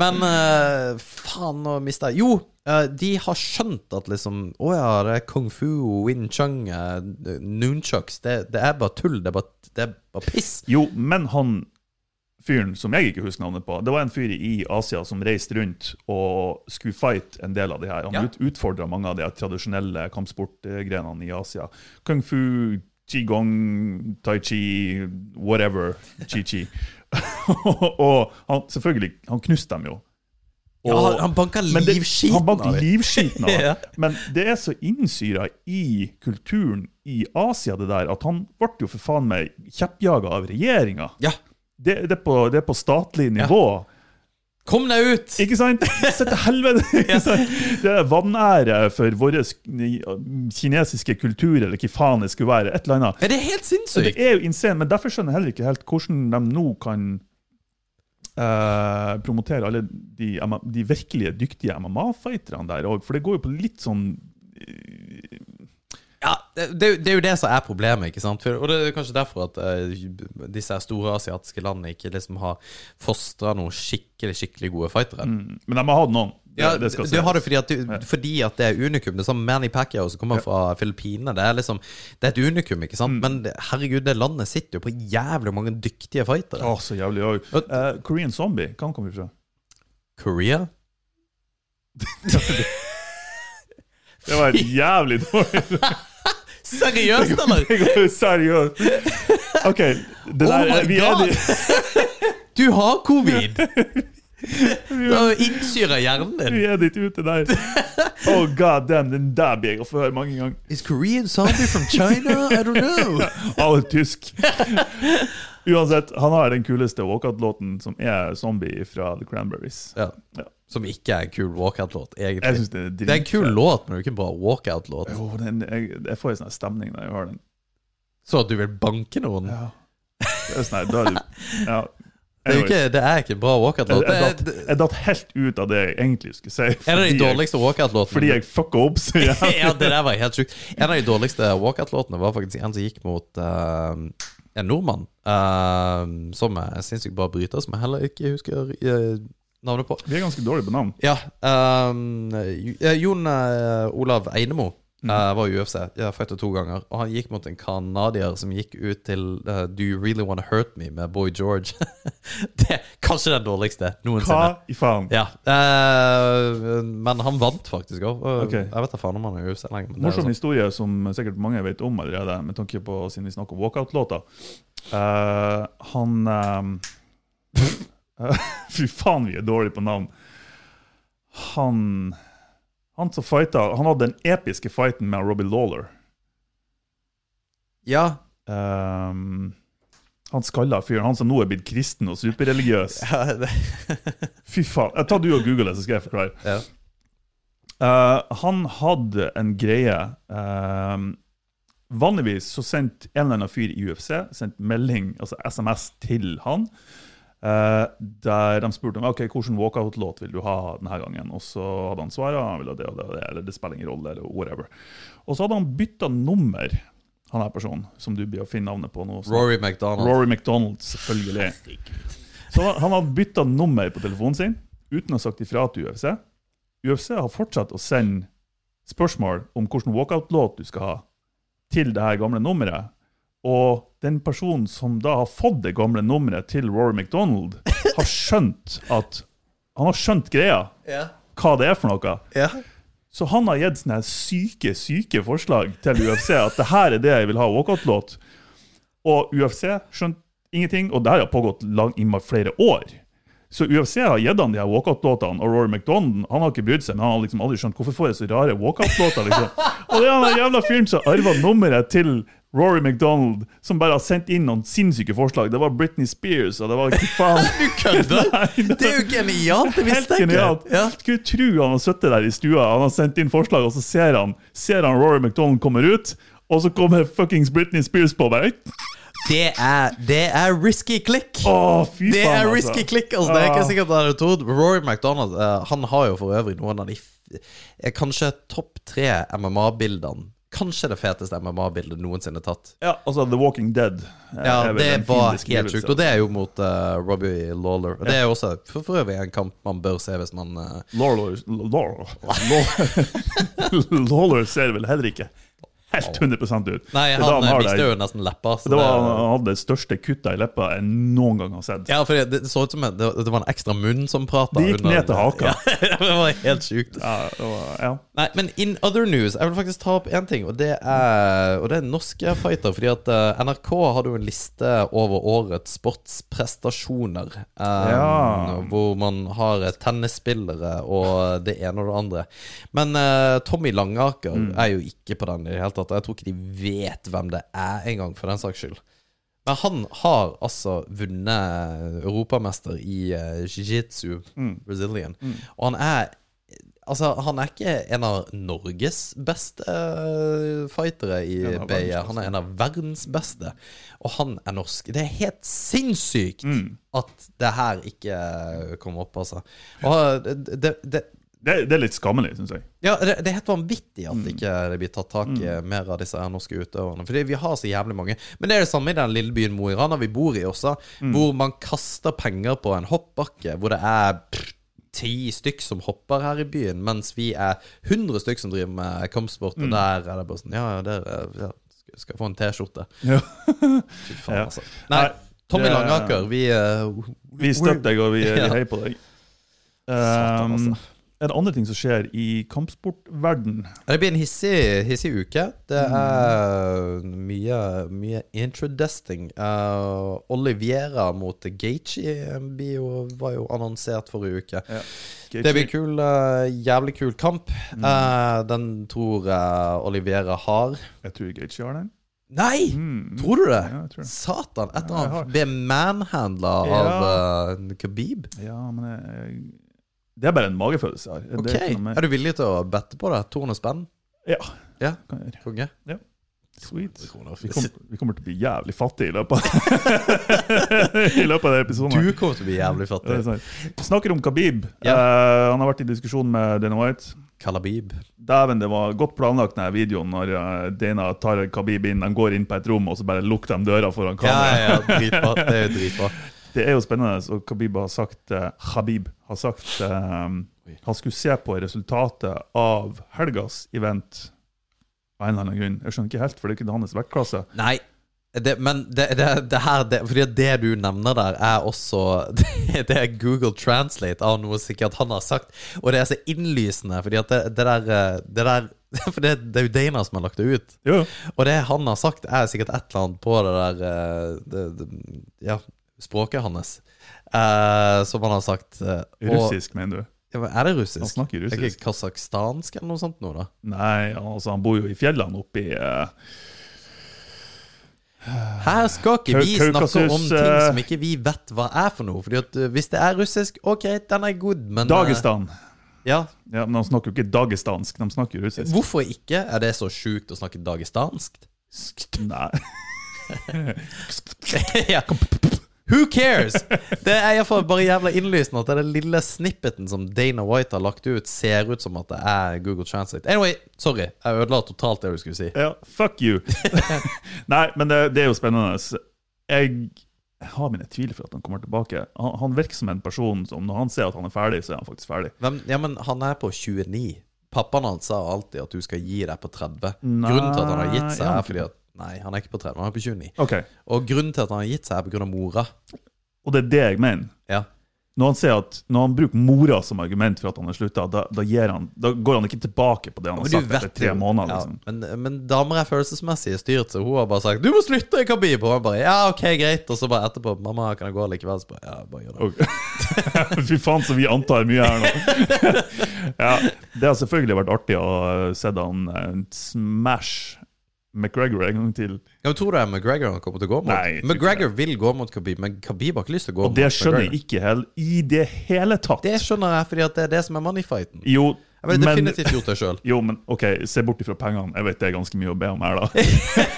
Men uh, faen, nå mista jeg Jo, uh, de har skjønt at liksom Å ja, det er kung fu, win chun, uh, nunchucks det, det er bare tull. Det er bare, det er bare piss. Jo, men han fyren som jeg ikke husker navnet på, det var en fyr i Asia som reiste rundt og skulle fight en del av de her. Han Ja. utfordra mange av de tradisjonelle kampsportgrenene i Asia. Kung fu, qigong, tai chi, whatever. Chi-chi. og han, selvfølgelig, han knuste dem jo. Ja, han- banka livskiten av dem. livskiten av Ja. Men det er så innsyra i kulturen i Asia, det der, at han ble jo for faen meg kjeppjaga av regjeringa. Ja. Det, det, det er på statlig nivå. Kom deg ut! Ikke sant? Se til helvete! Det er vanære for vår kinesiske kultur, eller hva faen det skulle være. Et eller annet. Men det er helt sinnssykt! Det er jo insane, men derfor skjønner jeg heller ikke helt hvordan de nå kan eh, promotere alle de, de virkelige dyktige MMA-fighterne der for det går jo på litt sånn Ja, det, det, er jo- det er jo det som er problemet, ikke sant? Og det er kanskje derfor at uh, disse store asiatiske landene ikke liksom har fostra noen skikkelig, skikkelig gode fightere. mm, Men de har hatt noen. Det, Ja, det skal du har det fordi at, du, fordi at det er unikum. Det er sånn Manny Pacquiao som kommer fra Filippinene. Det er liksom Det er et unikum, ikke Mm. sant? Men herregud, det landet sitter jo på jævlig mange dyktige fightere. Å, så jævlig òg. Uh, Korean Zombie, hva han vi fra? Korea? Det var et jævlig dårlig Seriøst, eller? Seriøst. OK. Det Oh der, my vi er God! Du har covid! Du har innsyra hjernen din. vi er ditt ute der. Oh god damn, den der blir jeg å få høre mange ganger. Is Korean zombie from China? I don't know. Av tysk. Uansett, han har den kuleste walkout-låten, som er Zombie fra The Cranberries. Ja. Ja. Som ikke er en kul walkout-låt, Jeg egentlig. synes det er Det er en kul låt, men det er ikke en bra walkout-låt. Jo, den, jeg, jeg får en sånn stemning når jeg hører den. Så at du vil banke noen. Ja. Det er sånn da er du ja. Det er, ikke, det er ikke en bra walkout-låt. jeg, jeg, jeg datt helt ut av det jeg egentlig skulle si. En av de dårligste walkout-låtene Fordi jeg fucka opp så jævlig. Ja, det der var helt sjukt. En av de dårligste walkout-låtene var faktisk en som gikk mot uh, en nordmann. Uh, som er sinnssykt bra bryter, som jeg heller ikke husker eh, navnet på. Vi er ganske dårlige på navn. Ja. Um, Jon eh, Olav Einemo eh, var i UFC. Jeg fighta to ganger. Og han gikk mot en canadier som gikk ut til uh, Do You Really Wanna Hurt Me med Boy George. det er kanskje den dårligste noensinne. Hva i faen? Ja, men han vant faktisk òg. Okay. Jeg vet da faen om han er i UFC lenger. Er Morsom sånn. historie som sikkert mange vet om allerede, med tanke på siden vi snakker om walkout-låter. Han eh, Fy faen, vi er dårlige på navn. Han Han som fighta Han hadde den episke fighten med Robbie Lawler. Ja. Um, han skalla fyren, han som nå er blitt kristen og superreligiøs. ja, Fy faen. Ta du og google det, så skal jeg forklare. ja. Uh, han hadde en greie eh, Vanligvis så sendte en eller annen fyr i UFC sendt melding, altså SMS til han, der de spurte meg ok, hvilken walkout-låt vil du ha denne gangen. Og så hadde han svaret han ville det og det, og det, eller det spiller ingen rolle, eller whatever. Og så hadde han bytta nummer, han her personen, som du blir å finne navnet på nå. Rory McDonald. Rory McDonald, selvfølgelig. Så han hadde bytta nummer på telefonen sin. uten å ha sagt ifra til UFC. UFC har fortsatt å sende spørsmål om hvilken walkout-låt du skal ha, til det her gamle nummeret. Og den personen som da har fått det gamle nummeret til Rory McDonald, har skjønt at Han har skjønt greia, Ja. hva det er for noe. Ja. Så han har gitt sånne syke, syke forslag til UFC at det her er det jeg vil ha walkout-låt. Og UFC skjønte ingenting, og det her har pågått lang, i flere år. Så UFC har gitt han de her walkout-låtene, og Rory McDonald han har ikke brydd seg, men han har liksom aldri skjønt hvorfor får jeg så rare walkout-låter. liksom. Og det er han jævla fyren som arva nummeret til Rory McDonald, som bare har sendt inn noen sinnssyke forslag. Det var Britney Spears, og det var ikke faen Du kødder? Det er jo genialt! Det visste jeg ikke. Ja. Skulle tro han har sittet der i stua, han har sendt inn forslag, og så ser han, ser han Rory McDonald kommer ut, og så kommer fuckings Britney Spears på meg. Det er, det er risky klikk. Å, fy Det er er altså. click. Altså, det er ikke Ah. sikkert han hadde trodd. Rory McDonald eh, Han har jo for øvrig noen av de eh, kanskje topp tre MMA-bildene. Kanskje det feteste MMA-bildet noensinne tatt. Ja, altså The Walking Dead. eh, Ja, det var helt sjukt. Og det er jo mot uh, Robbie Lawler. Og det er jo også for, for øvrig en kamp man bør se hvis man Lawler, Lawler, Lawler, Lawler ser vel heller ikke helt 100 ut. Nei, Det han, det- jo nesten leppa. så Det var, han hadde det største kuttet i leppa jeg noen gang har sett. Ja, for det, det så ut som det, det var en ekstra munn som prata. Det gikk ned til haka. Ja, det var helt sjukt. Ja, var, ja. Nei, men in other news Jeg vil faktisk ta opp én ting, og det er, og det er norske fighter. Fordi at uh, NRK hadde jo en liste over årets sportsprestasjoner. um, Ja. Hvor man har tennisspillere og det ene og det andre. Men uh, Tommy Langaker Mm. er jo ikke på den i det hele tatt. Og Jeg tror ikke de vet hvem det er engang, for den saks skyld. Men han har altså vunnet europamester i uh, jiu-jitsu, Mm. Brazilian. Og han er Altså, han er ikke en av Norges beste uh, fightere i av BI. Han er en av verdens beste. Og han er norsk. Det er helt sinnssykt Mm. at det her ikke kom opp, altså. Og det, det, det Det, det er litt skammelig, syns jeg. ja, det, det er helt vanvittig at Mm. ikke det blir tatt tak i mer av disse norske utøverne. Fordi vi har så jævlig mange. Men det er det samme i den lille byen Mo i Rana vi bor i også, Mm. hvor man kaster penger på en hoppbakke, hvor det er ti stykk som hopper her i byen, mens vi er 100 stykk som driver med kampsport, Mm. og der er det bare sånn Ja, ja, der er- ja, skal- få en T-skjorte. Ja. Fy faen, altså. Nei, Tommy Langaker, vi uh, Vi støtter deg, og vi, vi heier på deg. Satan, Um, altså. Er det andre ting som skjer i kampsportverden? Det blir en hissig, hissig uke. Det er mye, mye introdesting. Uh, Oliviera mot jo- var jo annonsert forrige uke. Det blir kul, uh, jævlig kul kamp. Uh, den tror jeg Oliviera har. Jeg tror Gaethje har den. Nei! Mm. Tror du det? Ja, tror det. Satan! Etter Ja, han ble manhandla Ja. av Khabib. Ja, men jeg, det er bare en magefølelse jeg har. Ok, er Er du villig til å bette på det? 200 spenn? Ja, Ja, kan jeg gjøre. konge? Sweet. Vi kommer, vi kommer til å bli jævlig fattige i løpet I løpet av den episoden. Du kommer til å bli jævlig Ja, fattig. Vi snakker om Khabib. Ja. Uh, han har vært i diskusjon med Dana White. Kalabib. Dæven, det var godt planlagt denne videoen når eh, Dana tar Khabib inn. De går inn på et rom, og så bare lukker de døra foran Ja, kameraet. ja, ja, dritbra. Det er jo dritbra. Det er jo spennende, og Khabib har sagt eh, Khabib har sagt eh, Han skulle se på resultatet av helgas event av en eller annen grunn. Jeg skjønner ikke helt, for det er ikke hans vektklasse. Nei, det, men det, det, det her det, Fordi det du nevner der, er også Det, er Google Translate av noe sikkert han har sagt. Og det er så innlysende, fordi at det, det der, eh, det der For det, det er jo Dana som har lagt det ut. Jo, Og det han har sagt, er sikkert et eller annet på det der eh, det, det, Ja, språket hans. Eh, som han har sagt. og- russisk, mener du? Ja, er det russisk? Han snakker russisk. Er ikke kasakhstansk eller noe sånt nå, da? Nei, altså han bor jo i fjellene oppe i eh, Her skal ikke vi snakke om ting som ikke vi vet hva er for noe. Fordi at Hvis det er russisk, ok, den er good, men Dagestan. Ja, Ja, men de snakker jo ikke dagestansk, de snakker russisk. Hvorfor ikke? Er det så sjukt å snakke dagestansk? Nei. ja. Who cares? Det er iallfall bare jævla innlysende at det den lille snippeten som Dana White har lagt ut, ser ut som at det er Google Translate. Anyway, sorry. Jeg ødela totalt det du skulle si. Ja, fuck you. Nei, men det, det er jo spennende. Jeg har mine tvil for at han kommer tilbake. Han, han virker som en person som når han ser at han er ferdig, så er han faktisk ferdig. Men, ja, men han er på 29. Pappaen hans sa alltid at du skal gi deg på 30. grunnen til at han har gitt seg, Nei, er fordi at Nei, han er ikke på 30, han er på 29. Okay. Og grunnen til at han har gitt seg, er av mora. Og det er det jeg mener. Ja. Når han at når han bruker mora som argument for at han har slutta, da, da, da går han ikke tilbake på det han har sagt etter tre måneder. ja, liksom. men, men damer er følelsesmessig styrt, så hun har bare sagt 'Du må slutte, Khabib!' Og han bare 'Ja, ok, greit'. Og så bare etterpå 'Mamma, kan jeg gå likevel?' Så bare 'Ja, bare gjør det'. Okay. Fy faen, så vi antar mye her nå. ja, det har selvfølgelig vært artig å se han eh, smash McGregor en gang til. Ja, Tror du det er McGregor han kommer til å gå mot? Nei, McGregor vil gå mot Khabib, men Khabib har ikke lyst til å gå Og mot det skjønner jeg ikke hel, i det hele tatt. Det skjønner jeg, fordi det er det som er moneyfighten. Jo, Jeg ville definitivt gjort det sjøl. jo, men OK, se bort ifra pengene. Jeg vet det er ganske mye å be om her, da.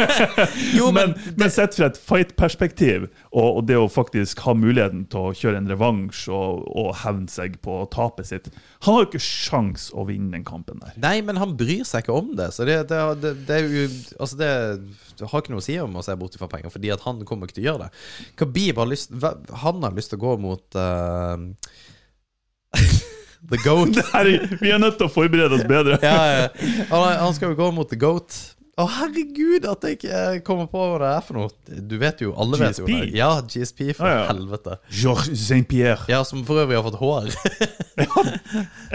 Jo, men, men sett fra et fight-perspektiv, og, og det å faktisk ha muligheten til å kjøre en revansj og, og hevne seg på tapet sitt Han har jo ikke sjans å vinne den kampen der. Nei, men han bryr seg ikke om det. Så det, det, det, det er jo Altså, det, har ikke noe å si om å se bort fra penger, fordi at han kommer ikke til å gjøre det. Khabib har lyst Han har lyst til å gå mot eh, The Goat. Her, vi er nødt til å forberede oss bedre. Ja, ja. Han, skal jo gå mot The Goat. Å, herregud, at jeg ikke kommer på hva det er for noe. Du vet jo, alle vet jo det. Ja, GSP, for ah, ja. helvete. Georges Saint-Pierre. Ja, som for øvrig har fått hår.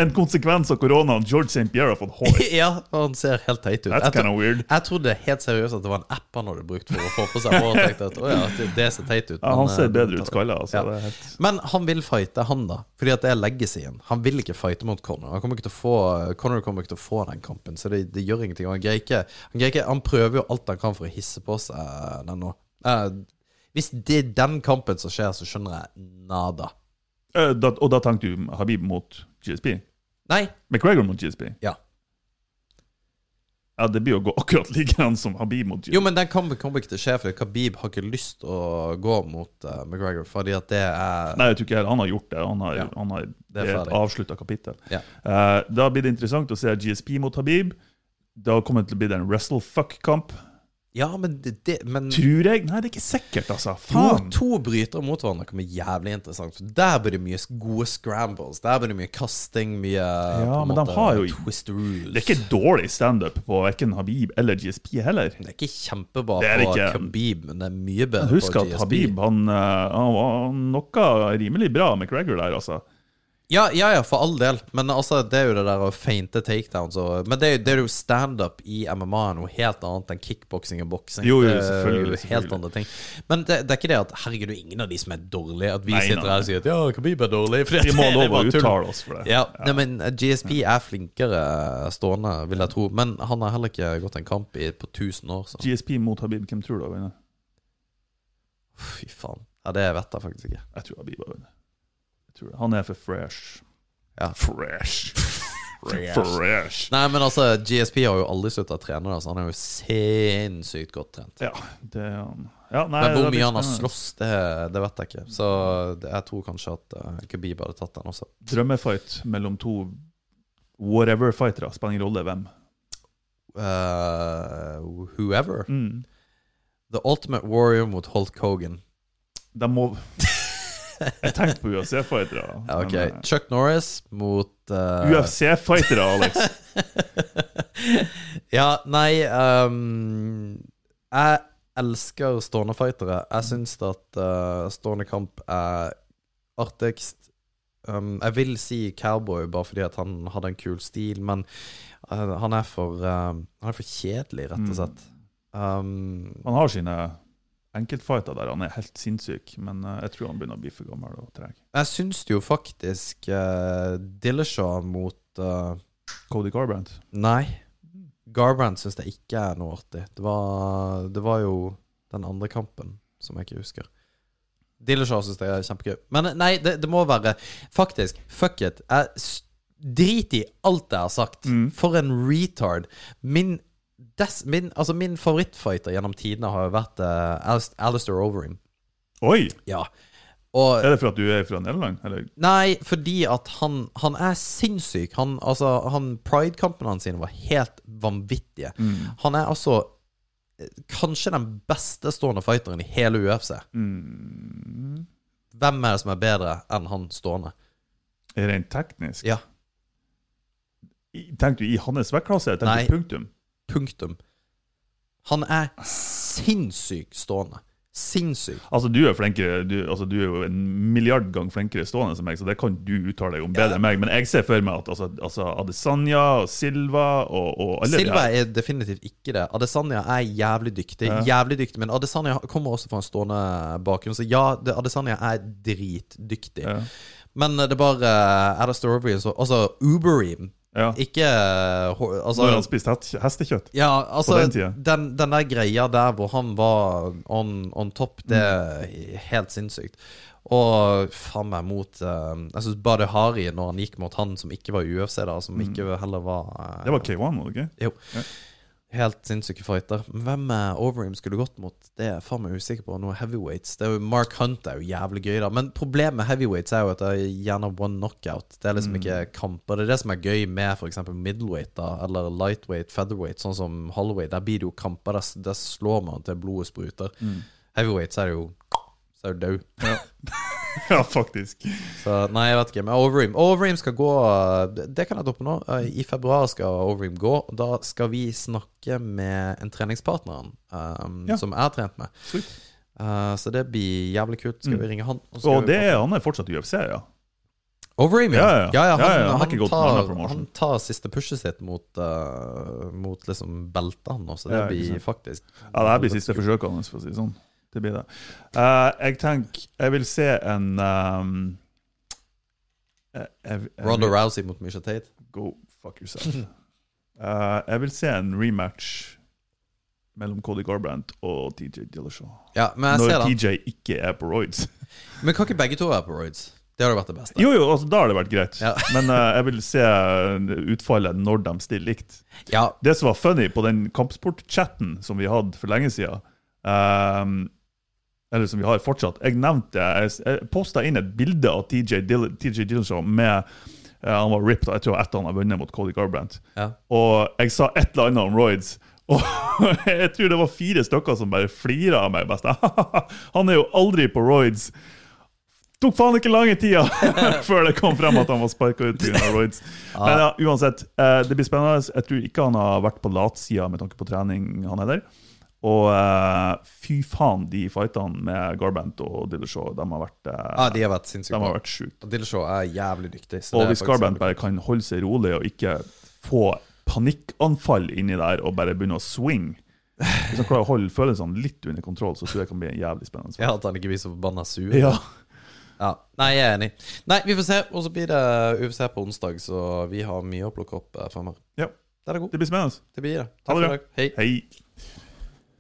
En konsekvens av koronaen. George St-Pierre har fått hår. ja, han ser helt teit ut. That's Jeg kind tro- of weird. Jeg trodde helt seriøst at det var en app han hadde brukt for å få på seg hår. Tenkte at, ja, det, det ser teit ut. Ja, han men, ser eh, bedre ut skalla. Altså, Ja. helt... Men han vil fighte, han da. Fordi at det er legacyen. Han vil ikke fighte mot Conor. Han kommer få Conor kommer ikke til å få den kampen, så det, det gjør ingenting. Han ikke Han, ikke, han prøver jo alt han kan for å hisse på seg den nå. Eh, hvis det er den kampen som skjer, så skjønner jeg nada. Eh, da, og da tenkte du Habib mot GSP? Nei. McGregor mot GSP? Ja. Ja, det blir å gå akkurat likedan som Habib mot GSP. Jo, men den kampen kommer ikke til å skje, fordi Khabib har ikke lyst til å gå mot uh, McGregor, fordi at det er Nei, jeg tror ikke heller. Han har gjort det. Han har, Ja. han har, Det er et avslutta kapittel. Ja. Uh, da blir det interessant å se GSP mot Habib. Da kommer det til å bli en wrestle-fuck-kamp. Ja, men det, det men Tror jeg. Nei, det er ikke sikkert, altså. To, Faen. to brytere mot hverandre kan bli jævlig interessant. For Der blir det mye gode scrambles. Der blir det mye kasting, mye på men måte, de har jo- twist rules. Det er ikke dårlig standup på verken Habib eller GSP heller. Det er ikke kjempebra Det er på ikke- Khabib, men det er mye bedre Husk på at GSP. Habib han, eh, han var noe rimelig bra med Gregor der, altså. Ja, ja, ja, for all del. Men altså, det er jo det der å feinte takedowns og Men det er jo, det er jo standup i MMA noe helt annet enn kickboksing og boksing. Jo, jo, Det er selvfølgelig, Helt selvfølgelig. andre ting. Men det, det er ikke det at herregud, det er ingen av de som er dårlige. At vi Nei, sitter nei, her og sier at ja, Khabib er dårlig. fordi at Vi må det er lov å bare tull. uttale oss for det. Ja, Nei, men GSP er flinkere stående, vil jeg tro. Men han har heller ikke gått en kamp i, på 1000 år, så GSP mot Habib, hvem tror du har vunnet? fy faen. Ja, det vet jeg faktisk ikke. Jeg tror Habib har vunnet. Jeg tror det. Han er for fresh. Ja. Fresh. fresh. Nei, men altså, GSP har jo aldri sluttet å trene, altså. han er jo sinnssykt godt trent. Ja, det er han. Ja, nei, Men hvor mye han har slåss, det, det vet jeg ikke. Så jeg tror kanskje at uh, Khabib hadde tatt den også. Drømmefight mellom to whatever-fightere. Spiller ingen rolle hvem. Uh, whoever. Mm. The Ultimate Warrior mot Holt Hogan. De må Jeg tenkte på UFC-fightere. Ok. men, eh, Chuck Norris mot uh, UFC-fightere, Alex. Ja, nei um, Jeg elsker stående fightere. Jeg syns at uh, stående kamp er artigst. Um, jeg vil si cowboy bare fordi at han hadde en kul stil, men uh, han er for Han er for kjedelig, rett og slett. Um, Han har sine enkeltfighter der han er helt sinnssyk, men eh, jeg tror han begynner å bli for gammel og treg. jeg syns jo faktisk uh, Dillashaw mot uh, Cody Garbrandt. Nei. Garbrandt syns jeg ikke er noe artig. Det var, det var jo den andre kampen som jeg ikke husker. Dillashaw syns jeg er kjempegøy. Men nei, det, det må være Faktisk, fuck it. Jeg Drit i alt jeg har sagt. Mm. For en retard. Min des, min, altså min favorittfighter gjennom tidene har jo vært uh, Alistair Overeem. Oi! Ja. Og Er det for at du er fra Nederland? Eller? Nei, fordi at han, han er sinnssyk. Han, altså, han Pride-kampene sine var helt vanvittige. Mm. Han er altså eh, kanskje den beste stående fighteren i hele UFC. Mm. Hvem er det som er bedre enn han stående? Rent teknisk? Ja, Tenkte du i hans vektklasse, Tenkte Nei. punktum? Punktum. Han er sinnssykt stående. Sinnssykt. Altså, du er flinkere du, altså, du er jo en milliard gang flinkere stående enn meg, så det kan du uttale deg om bedre Ja. enn meg. Men jeg ser for meg at altså, altså Adesanya og Silva og, og alle Silva er definitivt ikke det. Adesanya er jævlig dyktig. Ja. Jævlig dyktig Men Adesanya kommer også fra en stående bakgrunn, så ja, det, Adesanya er dritdyktig. Ja. Men det er bare uh, Alistair Overeem Altså Ubereem. Ja. Ikke altså, Når han spiste hestekjøtt. Ja, altså På den tida. den, den der greia der hvor han var on, on top, det er helt sinnssykt. Og faen meg mot uh, Jeg syns Bade Hari, når han gikk mot han som ikke var UFC, da, som ikke heller var uh, Det var K1, var det ikke? Jo. Helt sinnssyke fighter. Hvem uh, Overeem skulle gått mot, det er jeg faen meg usikker på. Noe heavyweights. Det jo, Mark Hunt er jo jævlig gøy, da. Men problemet med heavyweights er jo at det er gjerne one knockout. Det er liksom ikke kamper. Det er det som er gøy med f.eks. middleweight, da, eller lightweight, featherweight, sånn som Holloway. Der blir det jo kamper. Der, der slår man til blodet spruter. Heavyweights er jo Så er du død. Ja, faktisk. Så nei, jeg vet ikke. Men Overeem Overeem skal gå Det det kan jeg droppe nå. Eh, I februar skal Overeem gå. og Da skal vi snakke med en treningspartner um, Ja. som jeg har trent med. Eh, så det blir jævlig kult. Skal vi ringe han? og Og det er, han er fortsatt UFC, ja. Overeem, ja. Ja, ja, ja. han, Ja, ja, han han, tar, han tar siste pushet sitt mot, uh, mot liksom beltet hans, så det Ja, blir faktisk Ja, det her blir siste forsøket hans, for å si det sånn. Det blir det. Uh, jeg tenker Jeg vil se en um, jeg, jeg, jeg, Ronda Rousey mot Misha Tate. Go fuck yourself. uh, jeg vil se en rematch mellom Cody Garbrandt og TJ Dillashaw. Ja, Når. TJ ikke er på roids. Men kan ikke begge to være på roids? Det hadde vært det beste. Jo, jo, altså, da har det vært greit. Ja. Men uh, jeg vil se utfallet når de stiller likt. Ja, Det som var funny på den kampsport-chatten som vi hadde for lenge siden ehm, Eller som vi har fortsatt. Jeg nevnte Jeg, posta inn et bilde av TJ, Dill, TJ Dillashaw med uh, Han var ripped, jeg tror etter han har vunnet mot Cody Garbrandt. ja. Og jeg sa et eller annet om roids. Og jeg tror det var fire stykker som bare flira av meg. Best. Han er jo aldri på roids. Tok faen ikke lange tida før det kom frem at han var sparka ut pga. roids. Men ja, uansett, eh, det blir spennende. Jeg tror ikke han har vært på latsida med tanke på trening, han heller. Og uh, fy faen, de fightene med Garbrandt og Dillashaw, de har vært, uh, ah, de har vært sinnssykt de har bra. vært. Dillashaw er jævlig dyktig. så Og hvis Garbrandt bare kan holde seg rolig og ikke få panikkanfall inni der og bare begynne å swing Hvis han klarer å holde følelsene litt under kontroll, så tror jeg det kan bli en jævlig spennende. Ja, At han ikke blir så forbanna sur. Ja. Ja. Nei, jeg er enig. Nei, vi får se. Og så blir det UFC på onsdag, så vi har mye å plukke opp eh, fremover. ja, Det, god. det blir spennende. Det blir det. Ha Takk det for i bra. dag. Hei. Hei.